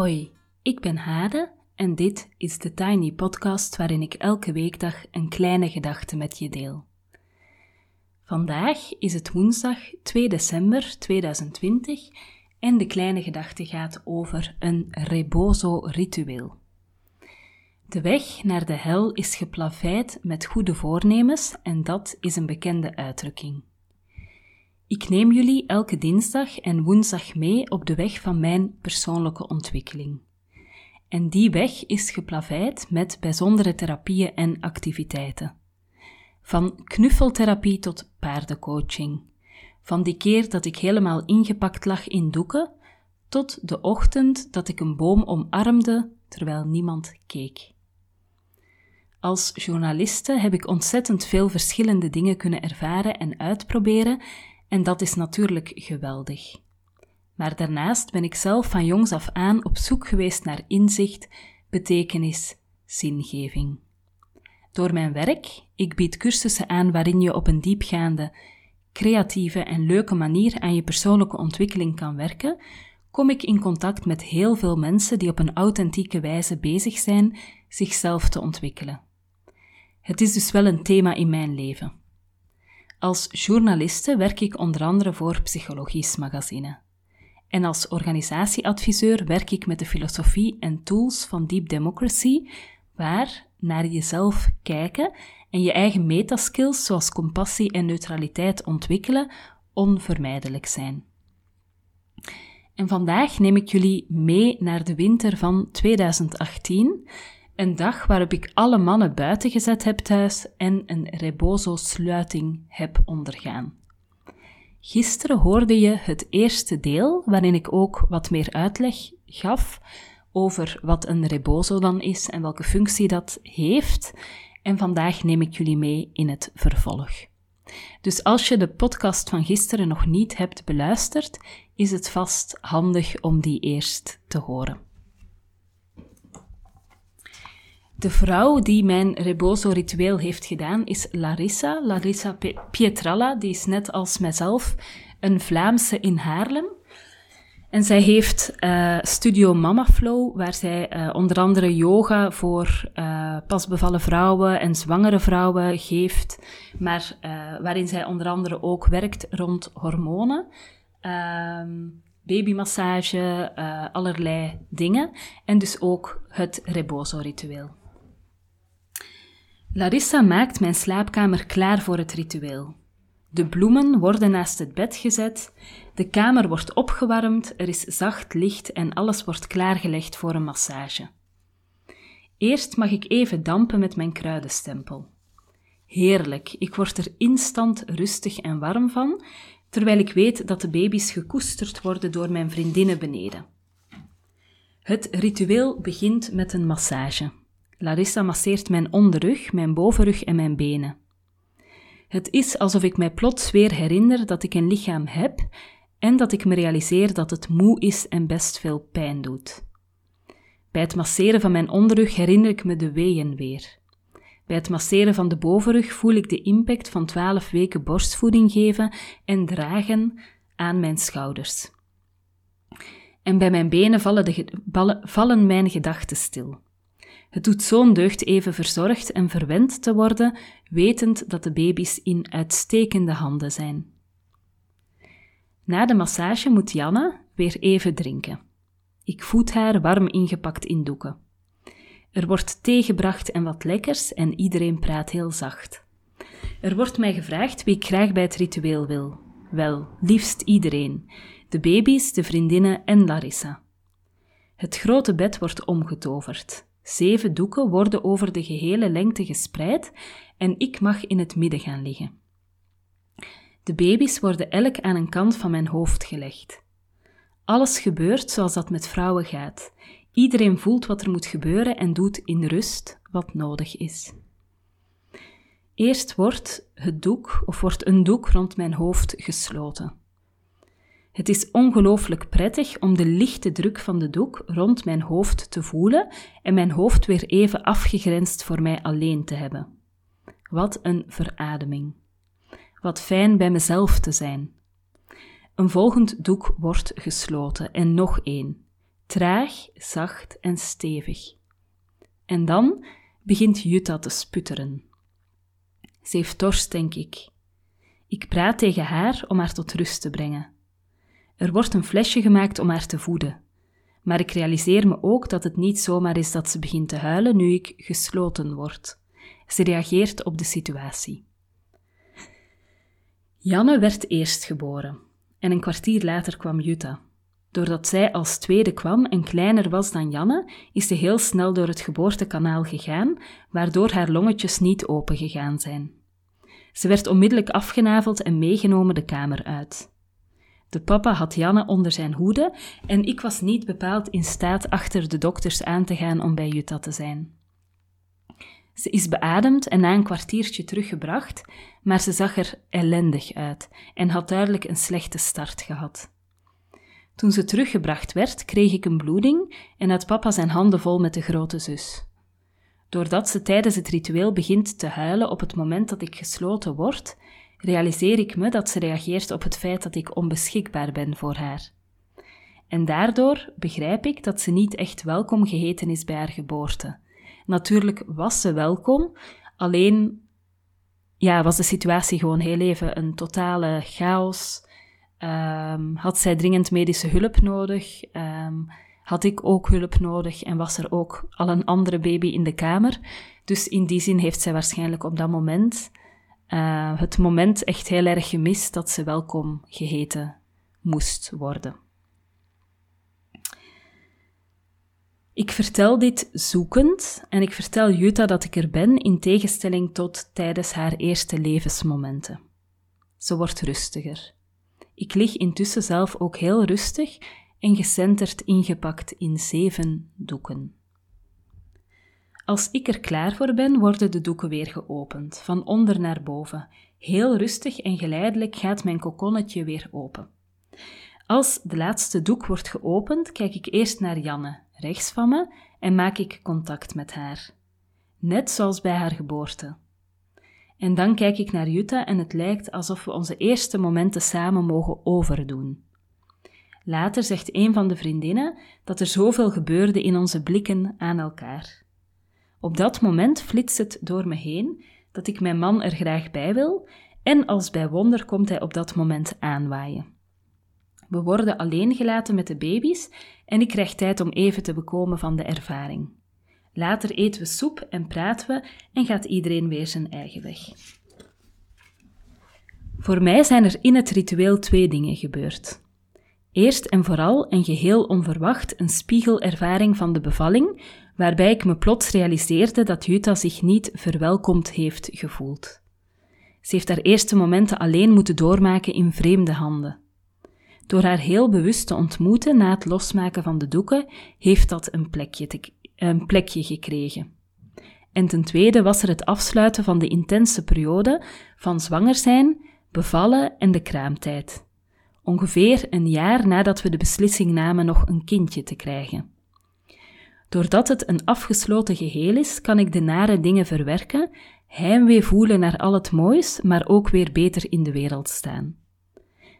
Hoi, ik ben Hade en dit is de Tiny Podcast waarin ik elke weekdag een kleine gedachte met je deel. Vandaag is het woensdag 2 december 2020 en de kleine gedachte gaat over een rebozo-ritueel. De weg naar de hel is geplaveid met goede voornemens en dat is een bekende uitdrukking. Ik neem jullie elke dinsdag en woensdag mee op de weg van mijn persoonlijke ontwikkeling. En die weg is geplaveid met bijzondere therapieën en activiteiten. Van knuffeltherapie tot paardencoaching. Van die keer dat ik helemaal ingepakt lag in doeken, tot de ochtend dat ik een boom omarmde terwijl niemand keek. Als journaliste heb ik ontzettend veel verschillende dingen kunnen ervaren en uitproberen en dat is natuurlijk geweldig. Maar daarnaast ben ik zelf van jongs af aan op zoek geweest naar inzicht, betekenis, zingeving. Door mijn werk, ik bied cursussen aan waarin je op een diepgaande, creatieve en leuke manier aan je persoonlijke ontwikkeling kan werken, kom ik in contact met heel veel mensen die op een authentieke wijze bezig zijn zichzelf te ontwikkelen. Het is dus wel een thema in mijn leven. Als journaliste werk ik onder andere voor Psychologisch Magazine. En als organisatieadviseur werk ik met de filosofie en tools van Deep Democracy, waar naar jezelf kijken en je eigen metaskills zoals compassie en neutraliteit ontwikkelen onvermijdelijk zijn. En vandaag neem ik jullie mee naar de winter van 2018 een dag waarop ik alle mannen buiten gezet heb thuis en een rebozo-sluiting heb ondergaan. Gisteren hoorde je het eerste deel, waarin ik ook wat meer uitleg gaf over wat een rebozo dan is en welke functie dat heeft. En vandaag neem ik jullie mee in het vervolg. Dus als je de podcast van gisteren nog niet hebt beluisterd, is het vast handig om die eerst te horen. De vrouw die mijn rebozo-ritueel heeft gedaan is Larissa, Larissa Pietralla. Die is net als mijzelf een Vlaamse in Haarlem. En zij heeft uh, Studio Mama Flow, waar zij uh, onder andere yoga voor uh, pasbevallen vrouwen en zwangere vrouwen geeft, maar waarin zij onder andere ook werkt rond hormonen, ehm, babymassage, allerlei dingen. En dus ook het Rebozo-ritueel. Larissa maakt mijn slaapkamer klaar voor het ritueel. De bloemen worden naast het bed gezet, de kamer wordt opgewarmd, er is zacht licht en alles wordt klaargelegd voor een massage. Eerst mag ik even dampen met mijn kruidenstempel. Heerlijk, ik word er instant rustig en warm van, terwijl ik weet dat de baby's gekoesterd worden door mijn vriendinnen beneden. Het ritueel begint met een massage. Larissa masseert mijn onderrug, mijn bovenrug en mijn benen. Het is alsof ik mij plots weer herinner dat ik een lichaam heb en dat ik me realiseer dat het moe is en best veel pijn doet. Bij het masseren van mijn onderrug herinner ik me de weeën weer. Bij het masseren van de bovenrug voel ik de impact van twaalf weken borstvoeding geven en dragen aan mijn schouders. En bij mijn benen vallen, de, vallen mijn gedachten stil. Het doet zo'n deugd even verzorgd en verwend te worden, wetend dat de baby's in uitstekende handen zijn. Na de massage moet Janne weer even drinken. Ik voed haar warm ingepakt in doeken. Er wordt thee gebracht en wat lekkers en iedereen praat heel zacht. Er wordt mij gevraagd wie ik graag bij het ritueel wil. Wel, liefst iedereen. De baby's, de vriendinnen en Larissa. Het grote bed wordt omgetoverd. Zeven doeken worden over de gehele lengte gespreid en ik mag in het midden gaan liggen. De baby's worden elk aan een kant van mijn hoofd gelegd. Alles gebeurt zoals dat met vrouwen gaat. Iedereen voelt wat er moet gebeuren en doet in rust wat nodig is. Eerst wordt het doek of wordt een doek rond mijn hoofd gesloten. Het is ongelooflijk prettig om de lichte druk van de doek rond mijn hoofd te voelen en mijn hoofd weer even afgegrensd voor mij alleen te hebben. Wat een verademing. Wat fijn bij mezelf te zijn. Een volgend doek wordt gesloten en nog één. traag, zacht en stevig. En dan begint Jutta te sputteren. Ze heeft dorst, denk ik. Ik praat tegen haar om haar tot rust te brengen. Er wordt een flesje gemaakt om haar te voeden. Maar ik realiseer me ook dat het niet zomaar is dat ze begint te huilen nu ik gesloten word. Ze reageert op de situatie. Janne werd eerst geboren en een kwartier later kwam Jutta. Doordat zij als tweede kwam en kleiner was dan Janne, is ze heel snel door het geboortekanaal gegaan, waardoor haar longetjes niet open gegaan zijn. Ze werd onmiddellijk afgenaveld en meegenomen de kamer uit. De papa had Janne onder zijn hoede en ik was niet bepaald in staat achter de dokters aan te gaan om bij Jutta te zijn. Ze is beademd en na een kwartiertje teruggebracht, maar ze zag er ellendig uit en had duidelijk een slechte start gehad. Toen ze teruggebracht werd, kreeg ik een bloeding en had papa zijn handen vol met de grote zus. Doordat ze tijdens het ritueel begint te huilen op het moment dat ik gesloten word, realiseer ik me dat ze reageert op het feit dat ik onbeschikbaar ben voor haar. En daardoor begrijp ik dat ze niet echt welkom geheten is bij haar geboorte. Natuurlijk was ze welkom, alleen ja, was de situatie gewoon heel even een totale chaos. Um, had zij dringend medische hulp nodig? Um, had ik ook hulp nodig en was er ook al een andere baby in de kamer. Dus in die zin heeft zij waarschijnlijk op dat moment uh, het moment echt heel erg gemist dat ze welkom geheten moest worden. Ik vertel dit zoekend en ik vertel Jutta dat ik er ben in tegenstelling tot tijdens haar eerste levensmomenten. Ze wordt rustiger. Ik lig intussen zelf ook heel rustig en gecenterd ingepakt in zeven doeken. Als ik er klaar voor ben, worden de doeken weer geopend, van onder naar boven. Heel rustig en geleidelijk gaat mijn kokonnetje weer open. Als de laatste doek wordt geopend, kijk ik eerst naar Janne, rechts van me, en maak ik contact met haar. Net zoals bij haar geboorte. En dan kijk ik naar Jutta en het lijkt alsof we onze eerste momenten samen mogen overdoen. Later zegt een van de vriendinnen dat er zoveel gebeurde in onze blikken aan elkaar. Op dat moment flitst het door me heen dat ik mijn man er graag bij wil en als bij wonder komt hij op dat moment aanwaaien. We worden alleen gelaten met de baby's en ik krijg tijd om even te bekomen van de ervaring. Later eten we soep en praten we en gaat iedereen weer zijn eigen weg. Voor mij zijn er in het ritueel twee dingen gebeurd. Eerst en vooral en geheel onverwacht een spiegelervaring van de bevalling, waarbij ik me plots realiseerde dat Jutta zich niet verwelkomd heeft gevoeld. Ze heeft haar eerste momenten alleen moeten doormaken in vreemde handen. Door haar heel bewust te ontmoeten na het losmaken van de doeken, heeft dat een plekje, een plekje gekregen. En ten tweede was er het afsluiten van de intense periode van zwanger zijn, bevallen en de kraamtijd. Ongeveer een jaar nadat we de beslissing namen nog een kindje te krijgen. Doordat het een afgesloten geheel is, kan ik de nare dingen verwerken, heimwee voelen naar al het moois, maar ook weer beter in de wereld staan.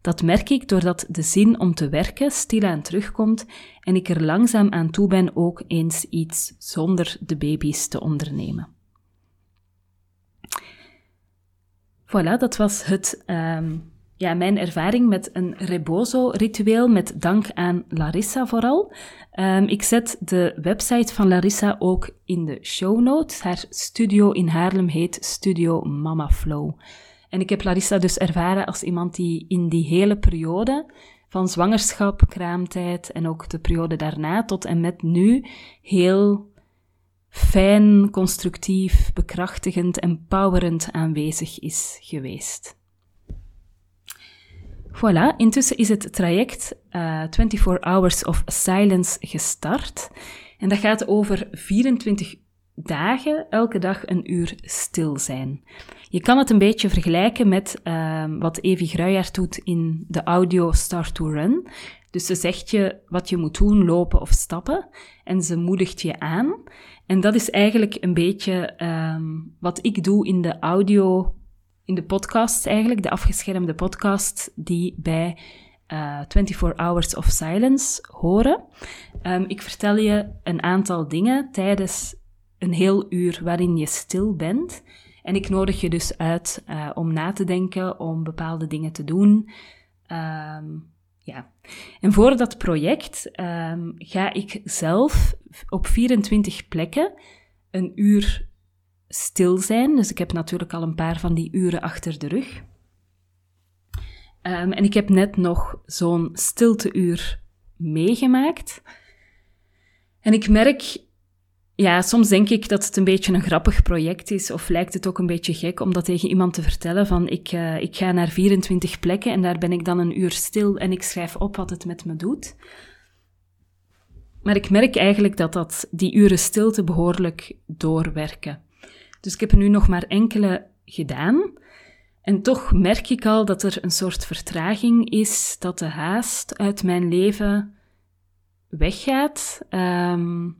Dat merk ik doordat de zin om te werken stilaan terugkomt en ik er langzaam aan toe ben ook eens iets zonder de baby's te ondernemen. Voilà, dat was het um, ja, mijn ervaring met een rebozo-ritueel, met dank aan Larissa vooral. Um, ik zet de website van Larissa ook in de show notes. Haar studio in Haarlem heet Studio Mama Flow. En ik heb Larissa dus ervaren als iemand die in die hele periode van zwangerschap, kraamtijd en ook de periode daarna tot en met nu heel fijn, constructief, bekrachtigend, empowerend aanwezig is geweest. Voilà, intussen is het traject uh, eh, 24 Hours of Silence gestart. En dat gaat over 24 dagen, elke dag een uur stil zijn. Je kan het een beetje vergelijken met uh, wat Evi Gruijaert doet in de audio Start to Run. Dus ze zegt je wat je moet doen, lopen of stappen, en ze moedigt je aan. En dat is eigenlijk een beetje um, wat ik doe in de audio in de podcast eigenlijk, de afgeschermde podcast die bij 24 Hours of Silence horen. Ehm, ik vertel je een aantal dingen tijdens een heel uur waarin je stil bent. En ik nodig je dus uit uh, om na te denken, om bepaalde dingen te doen. Um, ja. En voor dat project um, ga ik zelf op 24 plekken een uur stil zijn. Dus ik heb natuurlijk al een paar van die uren achter de rug. Um, en ik heb net nog zo'n stilteuur meegemaakt. En ik merk ja, soms denk ik dat het een beetje een grappig project is, of lijkt het ook een beetje gek om dat tegen iemand te vertellen van ik, uh, ik ga naar 24 plekken en daar ben ik dan een uur stil en ik schrijf op wat het met me doet. Maar ik merk eigenlijk dat, dat die uren stilte behoorlijk doorwerken. Dus ik heb er nu nog maar enkele gedaan. En toch merk ik al dat er een soort vertraging is, dat de haast uit mijn leven weggaat. Um,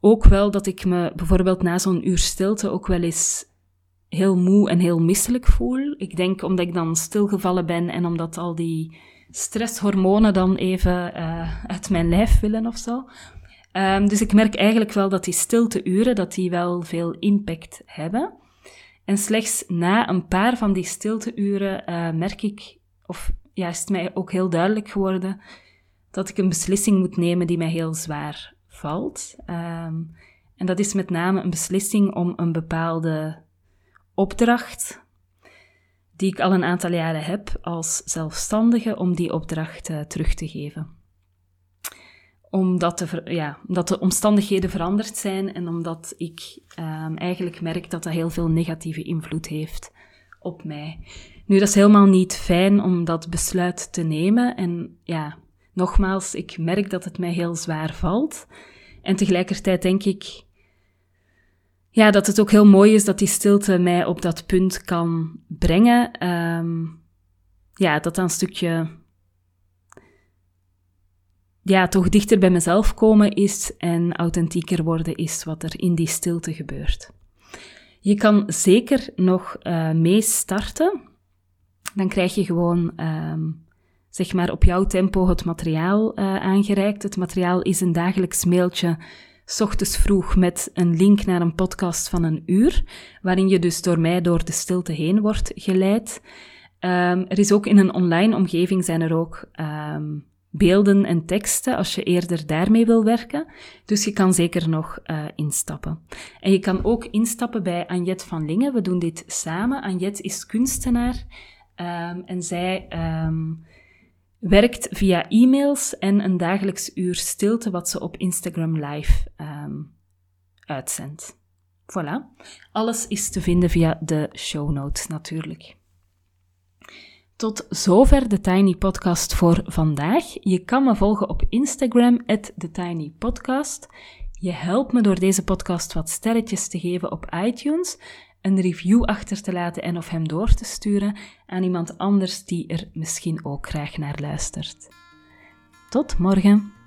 ook wel dat ik me bijvoorbeeld na zo'n uur stilte ook wel eens heel moe en heel misselijk voel. Ik denk omdat ik dan stilgevallen ben en omdat al die stresshormonen dan even uh, uit mijn lijf willen of zo. Um, dus ik merk eigenlijk wel dat die stilteuren, dat die wel veel impact hebben. En slechts na een paar van die stilteuren uh, merk ik, of ja, is het mij ook heel duidelijk geworden, dat ik een beslissing moet nemen die mij heel zwaar valt. Ehm, en dat is met name een beslissing om een bepaalde opdracht, die ik al een aantal jaren heb als zelfstandige, om die opdracht uh, terug te geven. Omdat de, ja, omdat de omstandigheden veranderd zijn en omdat ik um, eigenlijk merk dat dat heel veel negatieve invloed heeft op mij. Nu, dat is helemaal niet fijn om dat besluit te nemen. En ja, nogmaals, ik merk dat het mij heel zwaar valt. En tegelijkertijd denk ik ja, dat het ook heel mooi is dat die stilte mij op dat punt kan brengen. Um, ja, dat dan een stukje ja, toch dichter bij mezelf komen is en authentieker worden is wat er in die stilte gebeurt. Je kan zeker nog uh, mee starten. Dan krijg je gewoon um, zeg maar op jouw tempo het materiaal uh, aangereikt. Het materiaal is een dagelijks mailtje, s ochtends vroeg, met een link naar een podcast van een uur, waarin je dus door mij door de stilte heen wordt geleid. Um, er is ook in een online omgeving zijn er ook um, beelden en teksten als je eerder daarmee wil werken. Dus je kan zeker nog uh, instappen. En je kan ook instappen bij Anjet van Lingen. We doen dit samen. Anjet is kunstenaar um, en zij werkt via e-mails en een dagelijks uur stilte wat ze op Instagram Live um, uitzendt. Voilà. Alles is te vinden via de show notes natuurlijk. Tot zover de Tiny Podcast voor vandaag. Je kan me volgen op Instagram, TheTinyPodcast. Je helpt me door deze podcast wat sterretjes te geven op iTunes een review achter te laten en of hem door te sturen aan iemand anders die er misschien ook graag naar luistert. Tot morgen!